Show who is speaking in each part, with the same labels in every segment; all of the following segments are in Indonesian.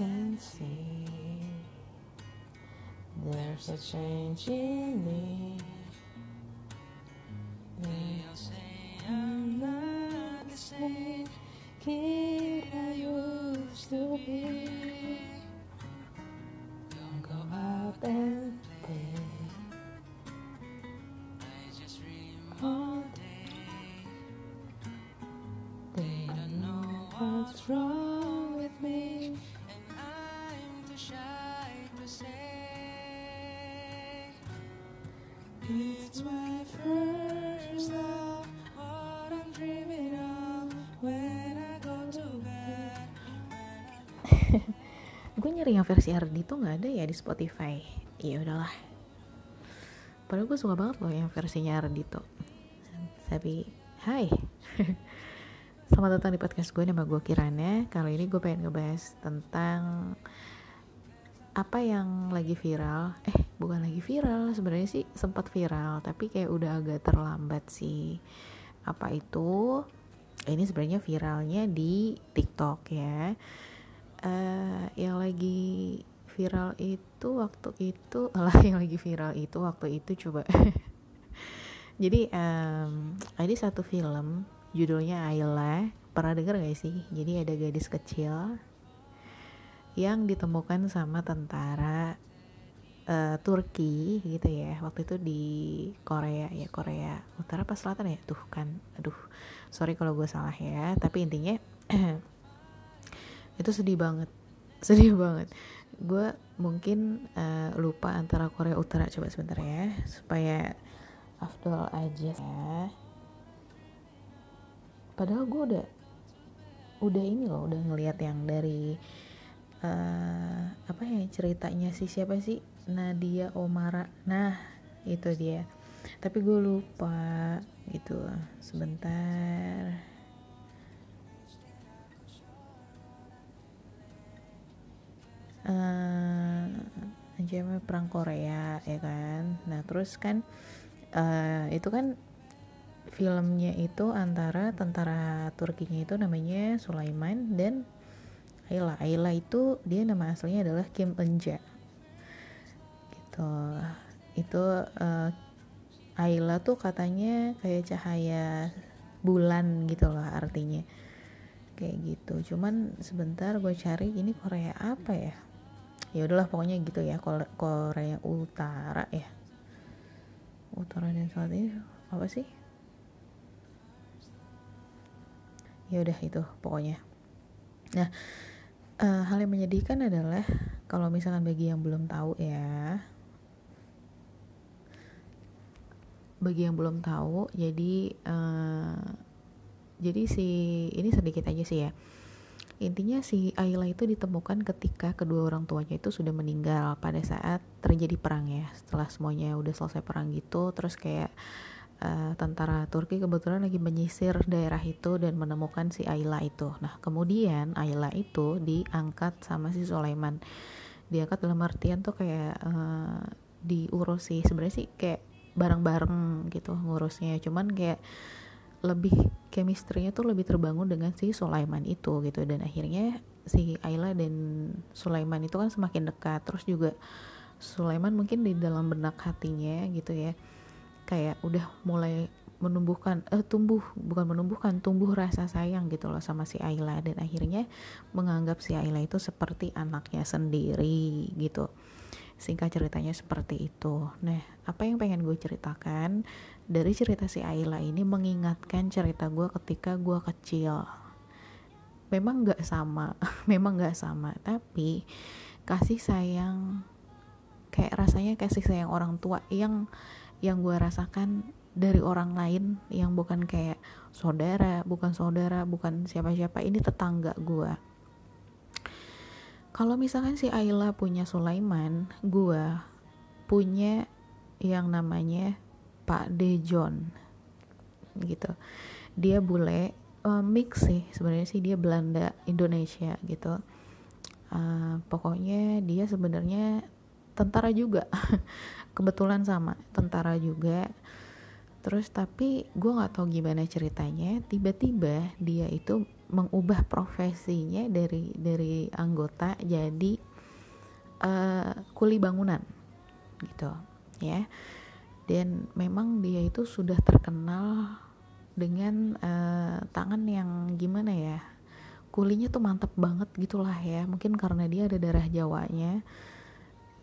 Speaker 1: can see there's a change in me. They all say I'm not the same kid I used to be. Don't go out and
Speaker 2: yang versi Ardito nggak ada ya di Spotify. Ya udahlah. Padahal gue suka banget loh yang versinya Ardito tapi hai. Selamat datang di podcast gue nama gue Kirana. Kali ini gue pengen ngebahas tentang apa yang lagi viral. Eh bukan lagi viral sebenarnya sih sempat viral tapi kayak udah agak terlambat sih. Apa itu? Ini sebenarnya viralnya di TikTok ya eh yang lagi viral itu waktu itu lah yang lagi viral itu waktu itu coba. Jadi em, ada satu film judulnya Ayla. Pernah denger gak sih? Jadi ada gadis kecil yang ditemukan sama tentara eh, Turki gitu ya. Waktu itu di Korea ya Korea Utara apa Selatan ya? Tuh kan aduh sorry kalau gue salah ya. Tapi intinya itu sedih banget. Sedih banget. Gue mungkin eh, lupa antara Korea Utara coba sebentar ya supaya afdol aja. Ya padahal gue udah udah ini loh udah ngelihat yang dari eh, apa ya ceritanya sih siapa sih? Nadia Omara. Nah itu dia. Tapi gue lupa gitu. Sebentar eh anjamnya perang Korea ya kan? Nah terus kan eh, itu kan filmnya itu antara tentara Turkinya itu namanya Sulaiman dan Ayla. Ayla itu dia nama aslinya adalah Kim Enja gitu. Itu eh, Ayla tuh katanya kayak cahaya bulan gitu loh artinya. Kayak gitu. Cuman sebentar gue cari ini Korea apa ya ya udahlah pokoknya gitu ya Kore- Korea Utara ya. Utara dan Selatan ini apa sih? Ya udah itu pokoknya. Nah eh, hal yang menyedihkan adalah kalau misalkan bagi yang belum tahu ya bagi yang belum tahu jadi eh, jadi si ini sedikit aja sih ya intinya si Ayla itu ditemukan ketika kedua orang tuanya itu sudah meninggal pada saat terjadi perang ya. Setelah semuanya udah selesai perang gitu terus kayak eh, tentara Turki kebetulan lagi menyisir daerah itu dan menemukan si Ayla itu. Nah kemudian Ayla itu diangkat sama si Sulaiman. Diangkat dalam artian tuh kayak eh, diurus sih. Sebenarnya sih kayak bareng-bareng gitu ngurusnya. Cuman kayak lebih chemistry-nya tuh lebih terbangun dengan si Sulaiman itu gitu. Dan akhirnya si Ayla dan Sulaiman itu kan semakin dekat. Terus juga Sulaiman mungkin di dalam benak hatinya gitu ya kayak udah mulai menumbuhkan eh tumbuh bukan menumbuhkan tumbuh rasa sayang gitu loh sama si Ayla. Dan akhirnya menganggap si Ayla itu seperti anaknya sendiri gitu. Singkat ceritanya seperti itu. Nah apa yang pengen gue ceritakan dari cerita si Ayla ini mengingatkan cerita gue ketika gue kecil. Memang nggak sama memang nggak sama tapi kasih sayang kayak rasanya kasih sayang orang tua yang yang gue rasakan dari orang lain yang bukan kayak saudara bukan saudara bukan siapa-siapa ini tetangga gue kalau misalkan si Ayla punya Sulaiman gue punya yang namanya Pak Dejon. Gitu. Dia bule eh, mix sih sebenarnya sih dia Belanda Indonesia gitu. Eh, pokoknya dia sebenarnya tentara juga. Kebetulan sama tentara juga. Terus tapi gue nggak tahu gimana ceritanya tiba-tiba dia itu mengubah profesinya dari dari anggota jadi uh, kuli bangunan gitu ya dan memang dia itu sudah terkenal dengan uh, tangan yang gimana ya kulinya tuh mantep banget gitulah ya. Mungkin karena dia ada darah Jawanya.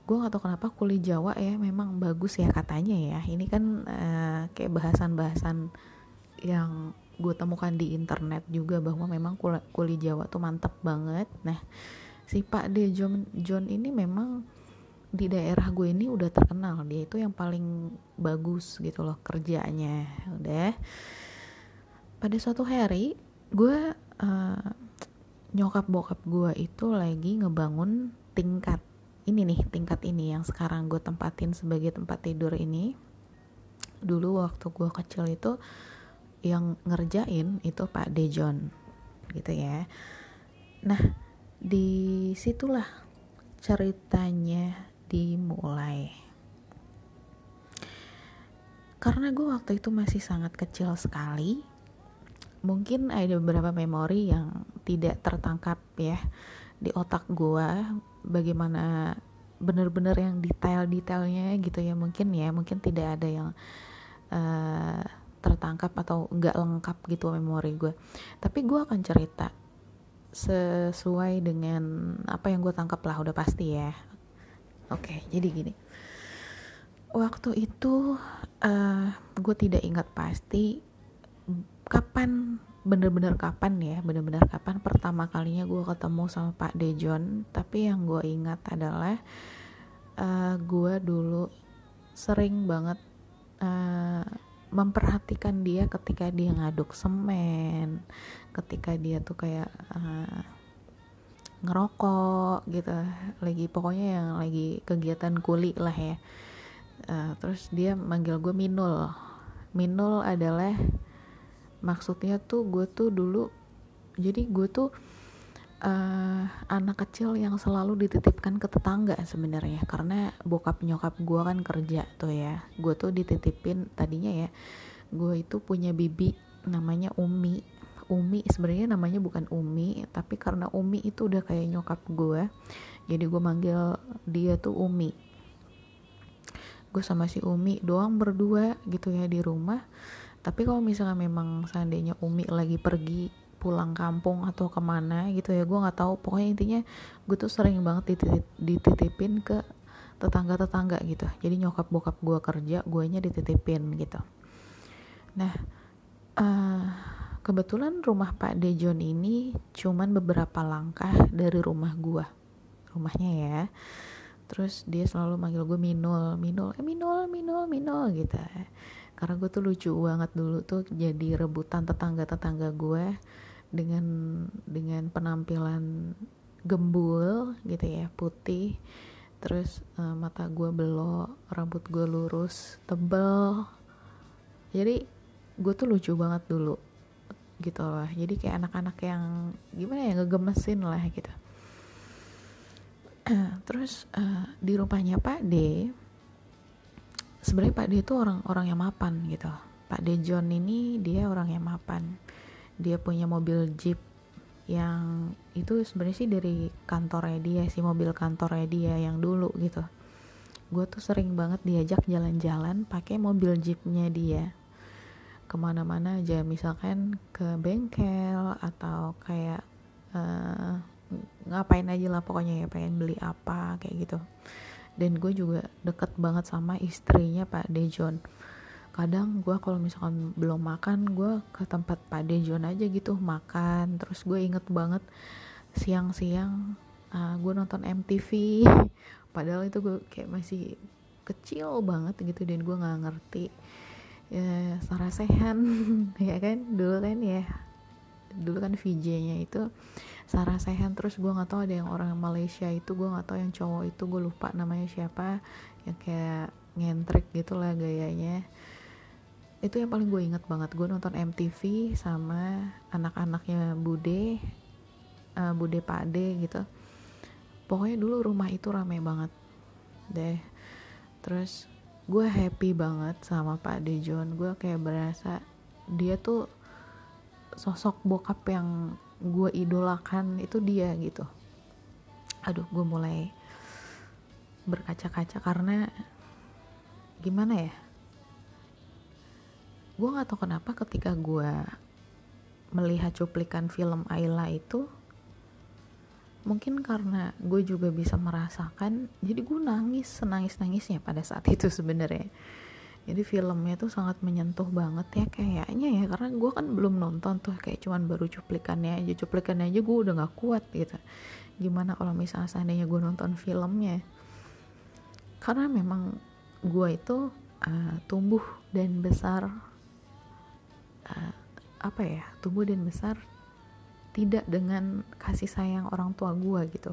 Speaker 2: Gue gak tau kenapa kuli Jawa ya memang bagus ya katanya ya. Ini kan uh, kayak bahasan-bahasan yang gue temukan di internet juga bahwa memang kuli, kuli Jawa tuh mantep banget. Nah si Pak De John, John ini memang di daerah gue ini udah terkenal. Dia itu yang paling bagus gitu loh kerjanya. Udah. Pada suatu hari gue uh, nyokap bokap gue itu lagi ngebangun tingkat ini nih tingkat ini yang sekarang gue tempatin sebagai tempat tidur ini. Dulu waktu gue kecil itu yang ngerjain itu Pak Dejon gitu ya. Nah di situlah ceritanya dimulai? Karena gue waktu itu masih sangat kecil sekali mungkin ada beberapa memori yang tidak tertangkap ya di otak gue bagaimana bener-bener yang detail-detailnya gitu ya mungkin ya mungkin tidak ada yang uh, tertangkap atau nggak lengkap gitu memori gue. Tapi gue akan cerita sesuai dengan apa yang gue tangkap lah udah pasti ya oke jadi gini. Waktu itu uh, eh, gue tidak ingat pasti kapan bener-bener kapan ya bener-bener kapan pertama kalinya gue ketemu sama Pak Dejon. Tapi yang gue ingat adalah uh, eh, gue dulu sering banget uh, memperhatikan dia ketika dia ngaduk semen ketika dia tuh kayak uh, ngerokok gitu. Lagi pokoknya yang lagi kegiatan kuli lah ya. Uh, terus dia manggil gue Minul. Minul adalah maksudnya tuh gue tuh dulu jadi gue tuh uh, anak kecil yang selalu dititipkan ke tetangga sebenarnya. Karena bokap nyokap gue kan kerja tuh ya. Gue tuh dititipin tadinya ya gue itu punya bibi namanya Umi Umi. Sebenarnya namanya bukan Umi tapi karena Umi itu udah kayak nyokap gue jadi gue manggil dia tuh Umi. Gue sama si Umi doang berdua gitu ya di rumah. Tapi kalau misalnya memang seandainya Umi lagi pergi pulang kampung atau ke mana gitu ya gue nggak tahu. Pokoknya intinya gue tuh sering banget dititip, dititipin ke tetangga-tetangga gitu. Jadi nyokap bokap gue kerja gue nya dititipin gitu. Nah uh, kebetulan rumah Pak Dejon ini cuman beberapa langkah dari rumah gue rumahnya ya. Terus dia selalu manggil gue Minul. Minul eh Minul Minul Minul gitu. Karena gue tuh lucu banget dulu tuh jadi rebutan tetangga-tetangga gue dengan dengan penampilan gembul gitu ya putih. Terus uh, mata gue belok rambut gue lurus tebel. Jadi gue tuh lucu banget dulu gitu loh. Jadi kayak anak-anak yang gimana ya ngegemesin lah gitu. Terus uh, di rumahnya Pak D sebenarnya Pak D itu orang-orang yang mapan gitu. Pak D John ini dia orang yang mapan. Dia punya mobil jeep yang itu sebenarnya sih dari kantornya dia sih mobil kantornya dia yang dulu gitu. Gue tuh sering banget diajak jalan-jalan pakai mobil jeepnya dia ke mana-mana aja. Misalkan ke bengkel atau kayak uh, ngapain aja lah pokoknya ya pengen beli apa kayak gitu. Dan gue juga deket banget sama istrinya Pak Dejon. Kadang gue kalau misalkan belum makan gue ke tempat Pak Dejon aja gitu makan. Terus gue inget banget siang-siang uh, gue nonton MTV padahal itu gue kayak masih kecil banget gitu dan gue nggak ngerti ya Sarah Sehan ya kan? Dulu kan ya dulu kan VJ-nya itu Sarah Sehan terus gue nggak tahu ada yang orang Malaysia itu gue nggak tahu yang cowok itu gue lupa namanya siapa yang kayak ngentrik gitulah gayanya. Itu yang paling gue inget banget gue nonton MTV sama anak-anaknya Bude uh, Bude Pade gitu. Pokoknya dulu rumah itu rame banget deh. Terus gue happy banget sama Pak Dejon. Gue kayak berasa dia tuh sosok bokap yang gue idolakan. Itu dia gitu. Aduh gue mulai berkaca-kaca karena gimana ya? Gue nggak tahu kenapa ketika gue melihat cuplikan film Ayla itu mungkin karena gue juga bisa merasakan jadi gue nangis senangis nangisnya pada saat itu sebenarnya. Jadi filmnya tuh sangat menyentuh banget ya kayaknya ya karena gue kan belum nonton tuh kayak cuman baru cuplikannya aja. Cuplikannya aja gue udah gak kuat gitu. Gimana kalau misalnya seandainya gue nonton filmnya? Karena memang gue itu uh, tumbuh dan besar uh, apa ya tumbuh dan besar tidak dengan kasih sayang orang tua gue gitu.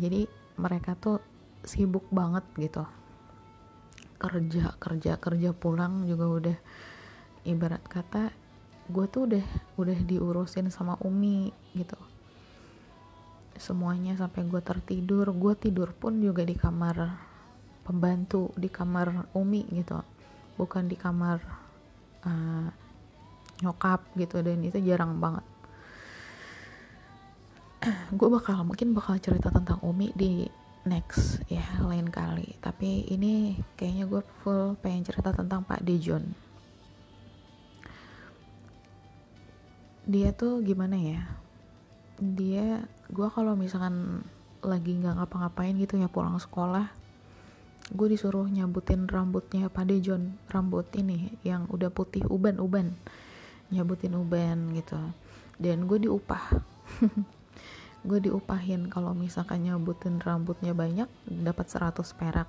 Speaker 2: Jadi mereka tuh sibuk banget gitu. Kerja kerja kerja pulang juga udah. Ibarat kata gue tuh udah udah diurusin sama Umi gitu. Semuanya sampai gue tertidur gue tidur pun juga di kamar pembantu di kamar Umi gitu. Bukan di kamar uh, nyokap gitu dan itu jarang banget. Gue bakal mungkin bakal cerita tentang Umi di next ya lain kali. Tapi ini kayaknya gue full pengen cerita tentang Pak Dejon. Dia tuh gimana ya? Dia gue kalau misalkan lagi nggak ngapa-ngapain gitu ya pulang sekolah gue disuruh nyabutin rambutnya Pak Dejon. Rambut ini yang udah putih uban-uban nyabutin uban gitu. Dan gue diupah. Gue diupahin kalau misalkan nyabutin rambutnya banyak dapat 100 perak.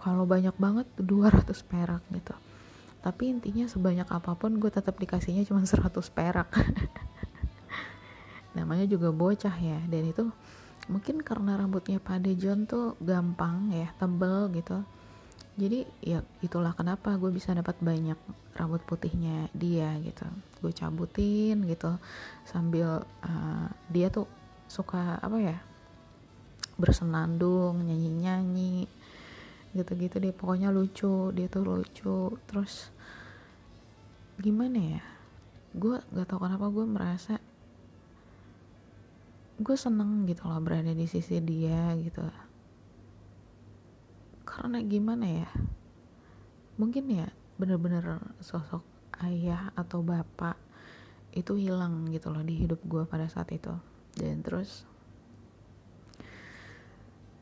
Speaker 2: Kalau banyak banget 200 perak gitu. Tapi intinya sebanyak apa pun gue tetap dikasihnya cuma 100 perak. Namanya juga bocah ya. Dan itu mungkin karena rambutnya Pak Dejon tuh gampang ya tebel gitu jadi ya itulah kenapa gue bisa dapat banyak rambut putihnya dia gitu. Gue cabutin gitu. Sambil uh, dia tuh suka apa ya bersenandung nyanyi nyanyi gitu gitu deh. Pokoknya lucu dia tuh lucu. Terus gimana ya? Gue gak tau kenapa gue merasa gue seneng gitu loh berada di sisi dia gitu karena gimana ya? Mungkin ya bener-bener sosok ayah atau bapak itu hilang gitu loh di hidup gue pada saat itu. Dan terus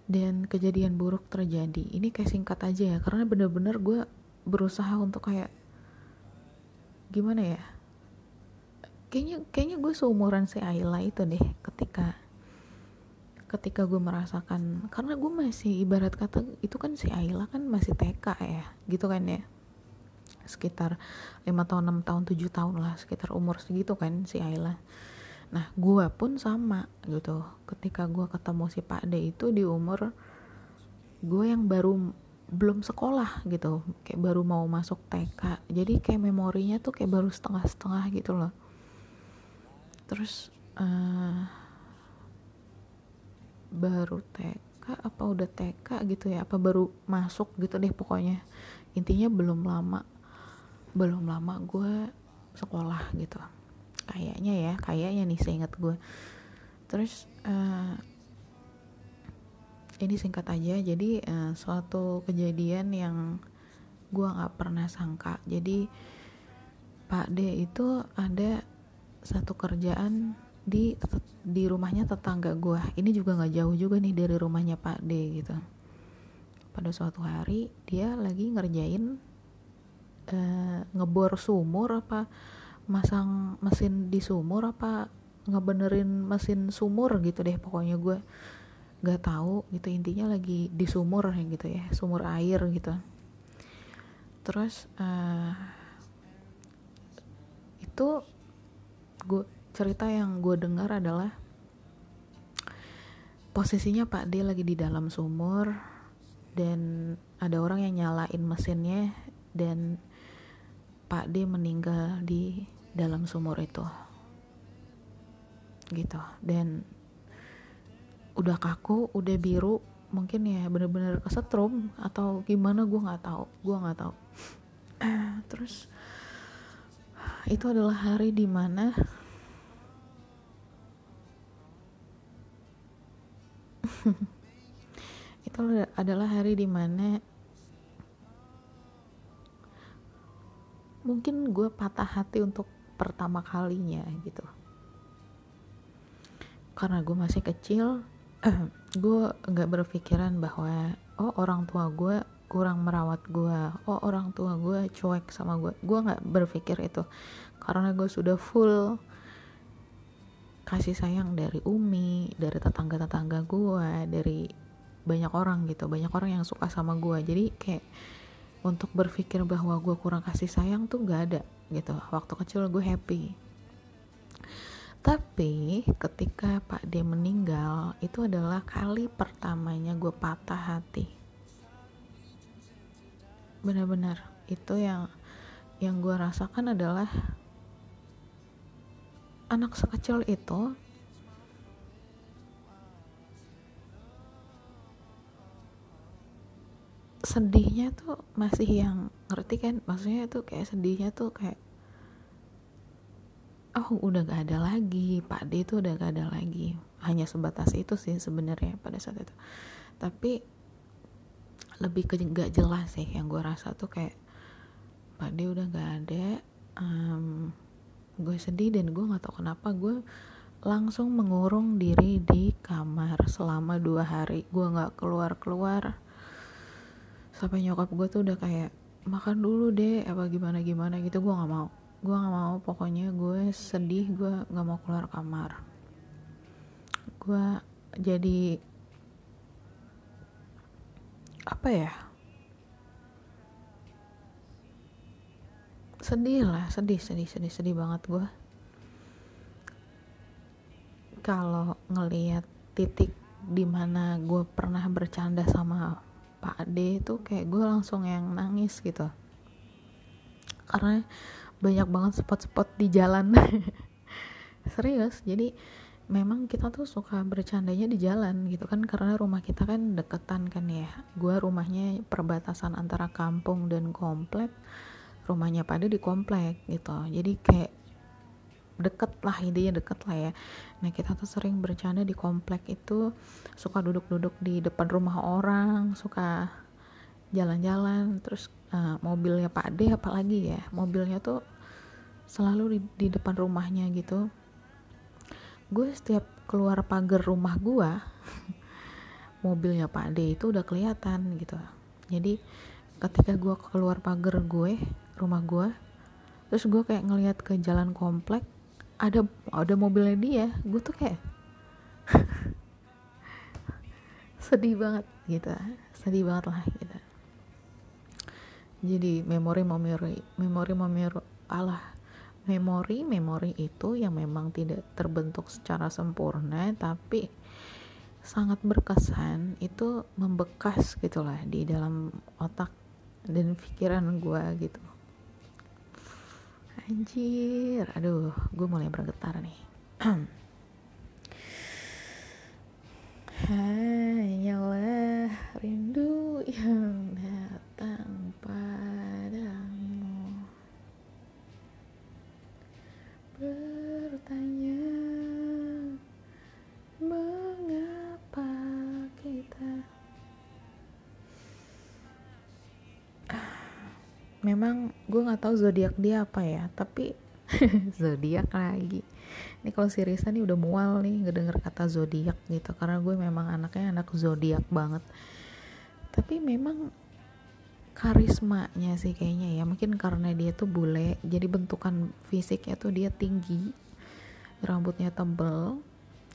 Speaker 2: dan kejadian buruk terjadi. Ini kayak singkat aja ya karena bener-bener gue berusaha untuk kayak gimana ya? Kayaknya kayaknya gue seumuran si Ayla itu deh ketika ketika gue merasakan karena gue masih ibarat kata itu kan si Ayla kan masih TK ya gitu kan ya. Sekitar 5 tahun 6 tahun 7 tahun lah sekitar umur segitu kan si Ayla. Nah gue pun sama gitu. Ketika gue ketemu si Pak D itu di umur gue yang baru belum sekolah gitu. Kayak baru mau masuk TK jadi kayak memorinya tuh kayak baru setengah-setengah gitu loh. Terus uh, baru TK apa udah TK gitu ya apa baru masuk gitu deh pokoknya. Intinya belum lama belum lama gue sekolah gitu. Kayaknya ya kayaknya nih seingat gue terus uh, ini singkat aja jadi uh, suatu kejadian yang gue nggak pernah sangka. Jadi Pak D itu ada satu kerjaan di di rumahnya tetangga gue ini juga nggak jauh juga nih dari rumahnya Pak D gitu. Pada suatu hari dia lagi ngerjain uh, ngebor sumur apa masang mesin di sumur apa ngebenerin mesin sumur gitu deh pokoknya gue nggak tahu gitu intinya lagi di sumur gitu ya sumur air gitu. Terus uh, itu gue cerita yang gue dengar adalah posisinya Pak D lagi di dalam sumur dan ada orang yang nyalain mesinnya dan Pak D meninggal di dalam sumur itu. Gitu. Dan udah kaku udah biru mungkin ya bener-bener kesetrum atau gimana gue nggak tahu. Gue nggak tahu. Terus itu adalah hari di mana itu adalah hari di mana mungkin gue patah hati untuk pertama kalinya gitu. Karena gue masih kecil gue nggak berpikiran bahwa oh orang tua gue kurang merawat gue oh orang tua gue cuek sama gue gue nggak berpikir itu. Karena gue sudah full kasih sayang dari umi dari tetangga tetangga gue dari banyak orang gitu. Banyak orang yang suka sama gue jadi kayak untuk berpikir bahwa gue kurang kasih sayang tuh gak ada gitu. Waktu kecil gue happy. Tapi ketika Pak D meninggal itu adalah kali pertamanya gue patah hati. Benar-benar. Itu yang yang gue rasakan adalah anak sekecil itu sedihnya tuh masih yang ngerti kan? Maksudnya tuh kayak sedihnya tuh kayak oh udah gak ada lagi Pak D itu udah gak ada lagi. Hanya sebatas itu sih sebenarnya pada saat itu. Tapi lebih ke gak jelas sih yang gue rasa tuh kayak Pak D udah gak ada um, gue sedih dan gue nggak tahu kenapa gue langsung mengurung diri di kamar selama dua hari. Gue nggak keluar keluar sampai nyokap gue tuh udah kayak makan dulu deh apa gimana gimana gitu. Gue nggak mau. Gue nggak mau. Pokoknya gue sedih. Gue nggak mau keluar kamar. Gue jadi apa ya sedih lah sedih sedih sedih sedih banget gue kalau ngelihat titik di mana gue pernah bercanda sama Pak D itu kayak gue langsung yang nangis gitu. Karena banyak banget spot-spot di jalan. Serius jadi memang kita tuh suka bercandanya di jalan gitu kan karena rumah kita kan deketan kan ya. Gue rumahnya perbatasan antara kampung dan komplek rumahnya Pak D di komplek gitu. Jadi kayak deket lah intinya deket lah ya. Nah kita tuh sering bercanda di komplek itu suka duduk-duduk di depan rumah orang suka jalan-jalan terus uh, mobilnya Pak D apalagi ya mobilnya tuh selalu di, di depan rumahnya gitu. Gue setiap keluar pagar rumah gue mobilnya Pak D itu udah kelihatan gitu. Jadi ketika gue keluar pagar gue rumah gue terus gue kayak ngelihat ke jalan komplek ada ada mobilnya dia. Gue tuh kayak sedih banget gitu. Sedih banget lah gitu. Jadi memori memori memori memori Allah memori memori itu yang memang tidak terbentuk secara sempurna tapi sangat berkesan itu membekas gitulah di dalam otak dan pikiran gue gitu Anjir, aduh, gue mulai bergetar nih. Hanyalah rindu yang nggak tahu zodiak dia apa ya tapi zodiak lagi. Ini kalau si Risa nih udah mual nih ngedenger kata zodiak gitu karena gue memang anaknya anak zodiak banget. Tapi memang karismanya sih kayaknya ya mungkin karena dia tuh bule jadi bentukan fisiknya tuh dia tinggi rambutnya tebel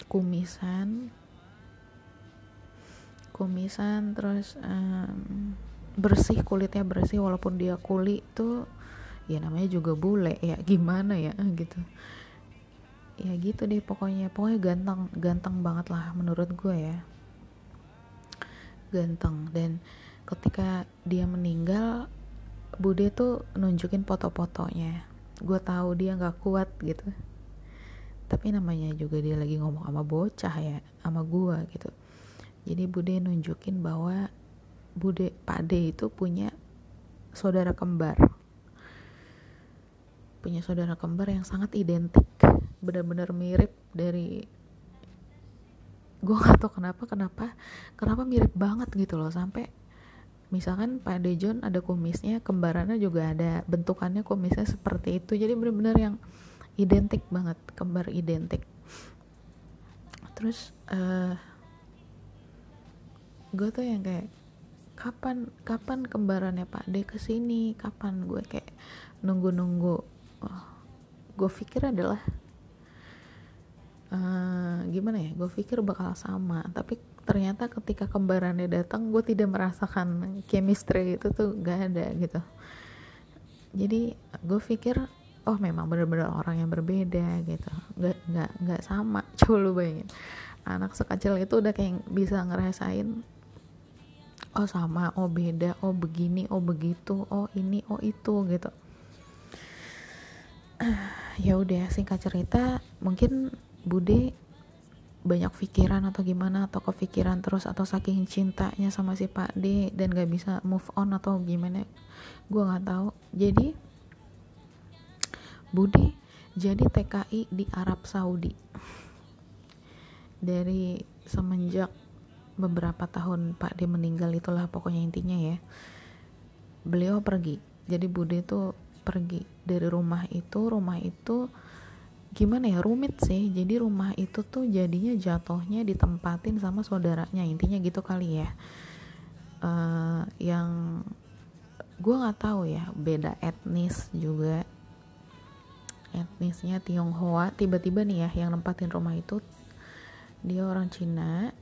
Speaker 2: kumisan kumisan terus um, bersih kulitnya bersih walaupun dia kulit tuh ya namanya juga bule ya gimana ya gitu. Ya gitu deh pokoknya. Pokoknya ganteng ganteng banget lah menurut gue ya. Ganteng. Dan ketika dia meninggal Bude tuh nunjukin foto-fotonya. Gue tahu dia nggak kuat gitu. Tapi namanya juga dia lagi ngomong sama bocah ya sama gue gitu. Jadi Bude nunjukin bahwa Bude Pak D itu punya saudara kembar punya saudara kembar yang sangat identik benar-benar mirip dari gue gak tau kenapa kenapa kenapa mirip banget gitu loh. Sampai misalkan Pak Dejon ada kumisnya kembarannya juga ada bentukannya kumisnya seperti itu. Jadi bener-bener yang identik banget kembar identik. Terus uh, gue tuh yang kayak kapan kapan kembarannya Pak D ke sini? Kapan gue kayak nunggu-nunggu gue pikir adalah uh, gimana ya gue pikir bakal sama. Tapi ternyata ketika kembarannya datang gue tidak merasakan chemistry itu tuh gak ada gitu. Jadi gue pikir oh memang benar-benar orang yang berbeda gitu. Nggak nggak nggak sama coba lu bayangin. Anak sekecil itu udah kayak bisa ngerasain oh sama oh beda oh begini oh begitu oh ini oh itu gitu ya udah singkat cerita mungkin Bude banyak pikiran atau gimana atau kepikiran terus atau saking cintanya sama si Pak D dan gak bisa move on atau gimana gue nggak tahu. Jadi Bude jadi TKI di Arab Saudi. Dari semenjak beberapa tahun Pak D meninggal itulah pokoknya intinya ya. Beliau pergi. Jadi Bude tuh pergi dari rumah itu rumah itu gimana ya rumit sih. Jadi rumah itu tuh jadinya jatuhnya ditempatin sama saudaranya intinya gitu kali ya. Uh, yang gue nggak tahu ya beda etnis juga. Etnisnya Tionghoa tiba-tiba nih ya yang nempatin rumah itu dia orang Cina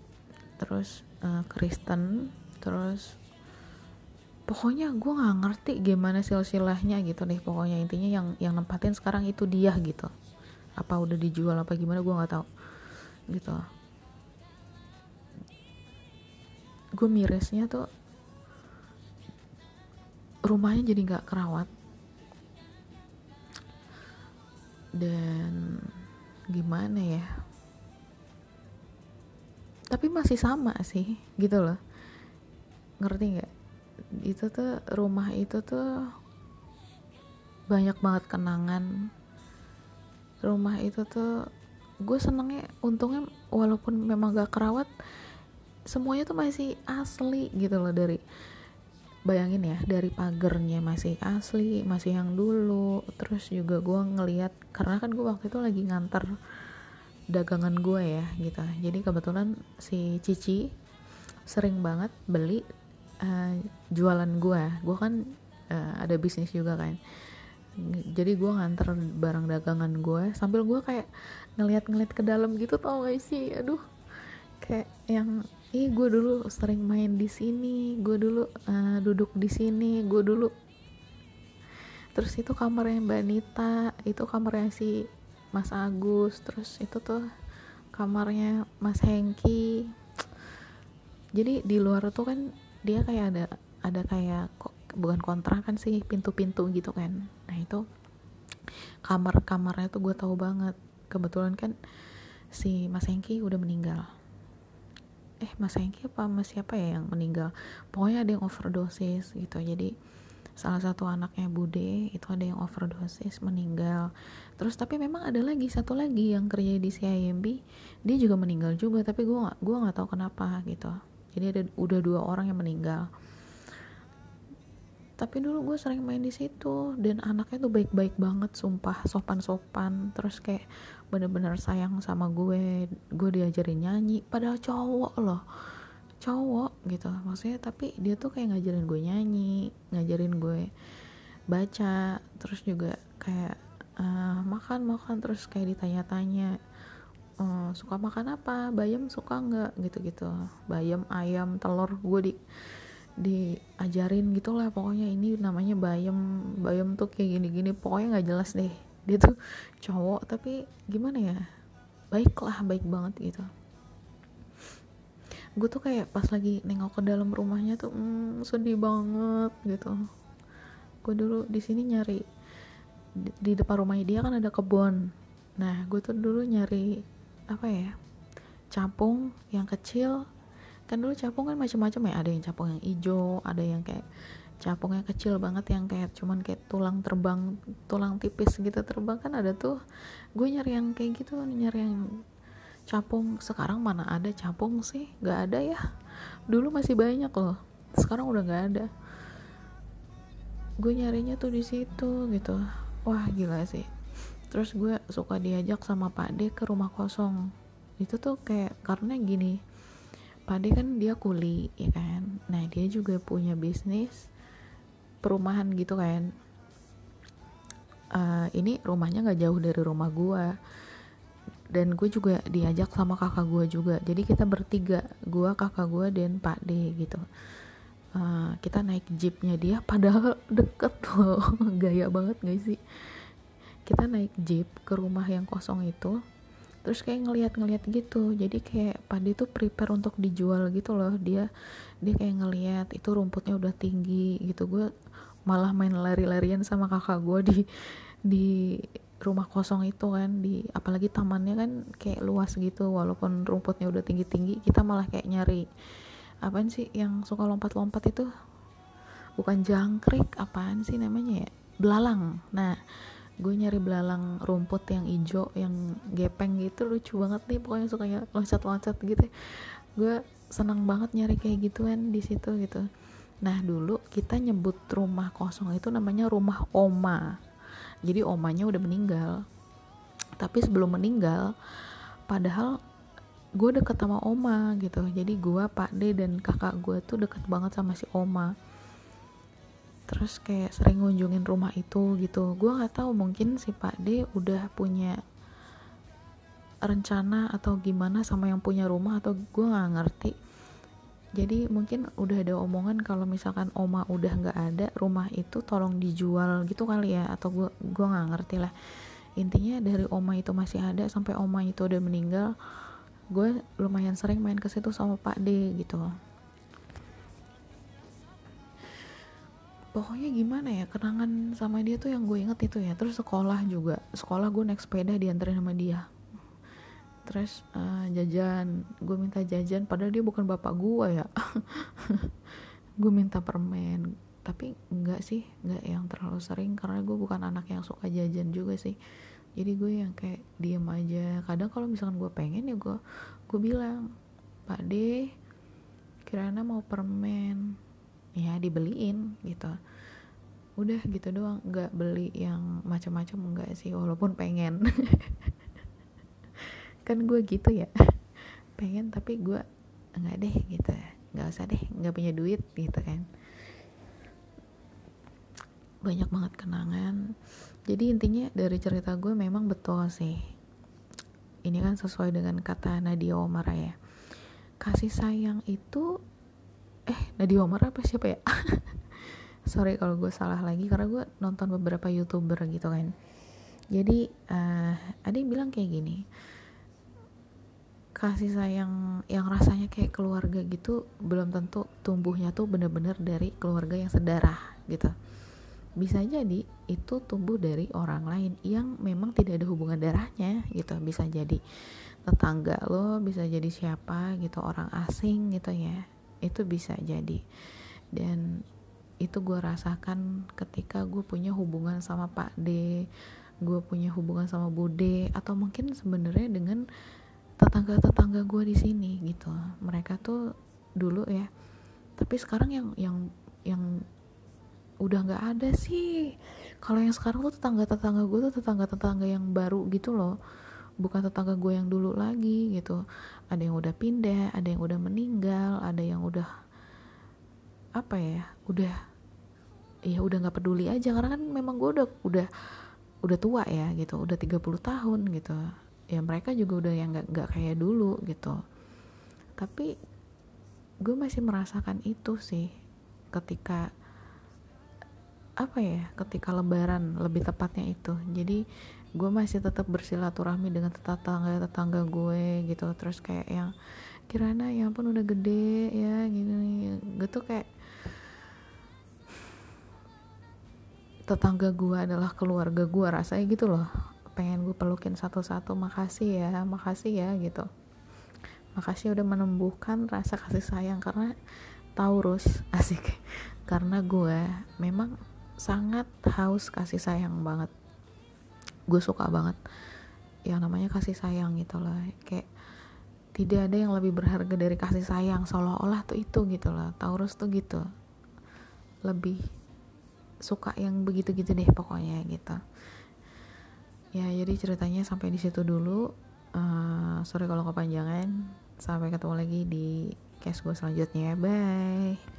Speaker 2: terus uh, Kristen terus pokoknya gue nggak ngerti gimana silsilahnya gitu deh pokoknya intinya yang yang nempatin sekarang itu dia gitu. Apa udah dijual apa gimana gue nggak tahu. Gitu. Gue mirisnya tuh rumahnya jadi nggak kerawat. Dan gimana ya? Tapi masih sama sih gitu loh. Ngerti nggak itu tuh rumah itu tuh banyak banget kenangan. Rumah itu tuh gue senengnya untungnya walaupun memang gak kerawat semuanya tuh masih asli gitu loh dari bayangin ya dari pagernya masih asli masih yang dulu. Terus juga gue ngeliat karena kan gue waktu itu lagi nganter dagangan gue ya gitu. Jadi kebetulan si Cici sering banget beli uh, jualan gue gue kan uh, ada bisnis juga kan. Jadi gue nganter barang dagangan gue sambil gue kayak ngeliat-ngeliat ke dalam gitu tau gak sih? Aduh kayak yang ih gue dulu sering main di sini gue dulu uh, duduk di sini gue dulu. Terus itu kamarnya Mbak Nita itu kamarnya si Mas Agus terus itu tuh kamarnya Mas Hengki. Jadi di luar tuh kan dia kayak ada ada kayak kok bukan kontrakan sih pintu-pintu gitu kan. Nah itu kamar kamarnya tuh gue tahu banget. Kebetulan kan si Mas Hengki udah meninggal. Eh Mas Hengki apa Mas siapa ya yang meninggal? Pokoknya ada yang overdosis gitu. Jadi salah satu anaknya Bude itu ada yang overdosis meninggal. Terus tapi memang ada lagi satu lagi yang kerja di CIMB dia juga meninggal juga tapi gue gak gue nggak tahu kenapa gitu jadi ada udah dua orang yang meninggal. Tapi dulu gue sering main di situ dan anaknya tuh baik-baik banget sumpah sopan-sopan. Terus kayak bener-bener sayang sama gue gue diajarin nyanyi padahal cowok loh. Cowok gitu maksudnya tapi dia tuh kayak ngajarin gue nyanyi ngajarin gue baca terus juga kayak uh, makan makan terus kayak ditanya-tanya uh, suka makan apa? Bayam suka nggak? Gitu-gitu. Bayam ayam telur gue di diajarin gitulah. Pokoknya ini namanya bayam. Bayam tuh kayak gini-gini. Pokoknya nggak jelas deh. Dia tuh cowok tapi gimana ya? Baik lah baik banget gitu. Gue tuh kayak pas lagi nengok ke dalam rumahnya tuh mm, sedih banget gitu. Gue dulu di sini nyari di, di depan rumahnya dia kan ada kebun. Nah gue tuh dulu nyari apa ya capung yang kecil. Kan dulu capung kan macam-macam ya ada yang capung yang hijau ada yang kayak capung yang kecil banget yang kayak cuman kayak tulang terbang tulang tipis gitu terbang. Kan ada tuh gue nyari yang kayak gitu nyari yang capung. Sekarang mana ada capung sih? Nggak ada ya. Dulu masih banyak loh sekarang udah nggak ada. Gue nyarinya tuh di situ gitu. Wah gila sih terus gue suka diajak sama Pak D ke rumah kosong. Itu tuh kayak karena gini Pak D kan dia kuli ya kan? Nah dia juga punya bisnis perumahan gitu kan. Uh, ini rumahnya nggak jauh dari rumah gue dan gue juga diajak sama kakak gue juga. Jadi kita bertiga gue kakak gue dan pak D gitu. Uh, kita naik jeepnya dia padahal deket loh. Gaya banget gak sih kita naik jeep ke rumah yang kosong itu terus kayak ngeliat-ngeliat gitu. Jadi kayak padi tuh prepare untuk dijual gitu loh. Dia dia kayak ngeliat itu rumputnya udah tinggi gitu. Gue malah main lari-larian sama kakak gue di di rumah kosong itu kan. Di apalagi tamannya kan kayak luas gitu. Walaupun rumputnya udah tinggi tinggi kita malah kayak nyari apaan sih yang suka lompat-lompat itu? Bukan jangkrik apaan sih namanya ya? Belalang. Nah gue nyari belalang rumput yang hijau yang gepeng gitu lucu banget nih pokoknya sukanya loncat-loncat gitu. Gue senang banget nyari kayak gituan di situ gitu. Nah dulu kita nyebut rumah kosong itu namanya rumah oma. Jadi omanya udah meninggal. Tapi sebelum meninggal padahal gue deket sama oma gitu. Jadi gue pak D dan kakak gue tuh deket banget sama si oma terus kayak sering ngunjungin rumah itu gitu. Gue nggak tahu mungkin si pak D udah punya rencana atau gimana sama yang punya rumah atau gue nggak ngerti. Jadi mungkin udah ada omongan kalau misalkan oma udah nggak ada rumah itu tolong dijual gitu kali ya atau gue gue nggak ngerti lah. Intinya dari oma itu masih ada sampai oma itu udah meninggal gue lumayan sering main ke situ sama Pak D gitu pokoknya gimana ya kenangan sama dia tuh yang gue inget itu ya. Terus sekolah juga. Sekolah gue naik sepeda diantarin sama dia. Terus uh, jajan. Gue minta jajan padahal dia bukan bapak gue ya. Gue minta permen. Tapi enggak sih enggak yang terlalu sering karena gue bukan anak yang suka jajan juga sih. Jadi gue yang kayak diem aja. Kadang kalau misalkan gue pengen ya gue gue bilang pak D kirana mau permen ya dibeliin gitu. Udah gitu doang nggak beli yang macam-macam enggak sih walaupun pengen. Kan gue gitu ya. Pengen tapi gue nggak deh gitu. Nggak usah deh nggak punya duit gitu kan. Banyak banget kenangan. Jadi intinya dari cerita gue memang betul sih. Ini kan sesuai dengan kata Nadia Omar ya. Kasih sayang itu eh Nadia Omar apa? Siapa ya? Sorry kalau gue salah lagi karena gue nonton beberapa youtuber gitu kan. Jadi uh, ada yang bilang kayak gini kasih sayang yang rasanya kayak keluarga gitu belum tentu tumbuhnya tuh bener-bener dari keluarga yang sedarah gitu. Bisa jadi itu tumbuh dari orang lain yang memang tidak ada hubungan darahnya gitu. Bisa jadi tetangga lo bisa jadi siapa gitu orang asing gitu ya itu bisa jadi. Dan itu gue rasakan ketika gue punya hubungan sama Pak D gue punya hubungan sama Bude atau mungkin sebenarnya dengan tetangga-tetangga gue di sini gitu. Mereka tuh dulu ya tapi sekarang yang yang yang udah nggak ada sih. Kalau yang sekarang tuh tetangga-tetangga gue tuh tetangga-tetangga yang baru gitu loh bukan tetangga gue yang dulu lagi gitu. Ada yang udah pindah ada yang udah meninggal ada yang udah apa ya udah ya udah nggak peduli aja. Karena kan memang gue udah udah udah tua ya gitu. Udah 30 tahun gitu. Ya mereka juga udah yang gak, gak kayak dulu gitu. Tapi gue masih merasakan itu sih ketika apa ya ketika lebaran lebih tepatnya itu. Jadi gue masih tetap bersilaturahmi dengan tetangga tetangga gue gitu. Terus kayak yang kirana ya pun udah gede ya gini gitu kayak tetangga gue adalah keluarga gue rasanya gitu loh. Pengen gue pelukin satu-satu makasih ya makasih ya gitu. Makasih udah menumbuhkan rasa kasih sayang karena Taurus asik. Karena gue memang sangat haus kasih sayang banget. Gue suka banget yang namanya kasih sayang gitu loh. Kayak tidak ada yang lebih berharga dari kasih sayang seolah-olah tuh itu gitu loh. Taurus tuh gitu. Lebih suka yang begitu-gitu deh pokoknya gitu. Ya jadi ceritanya sampai di situ dulu. Uh, sorry kalau kepanjangan. Sampai ketemu lagi di case gue selanjutnya. Bye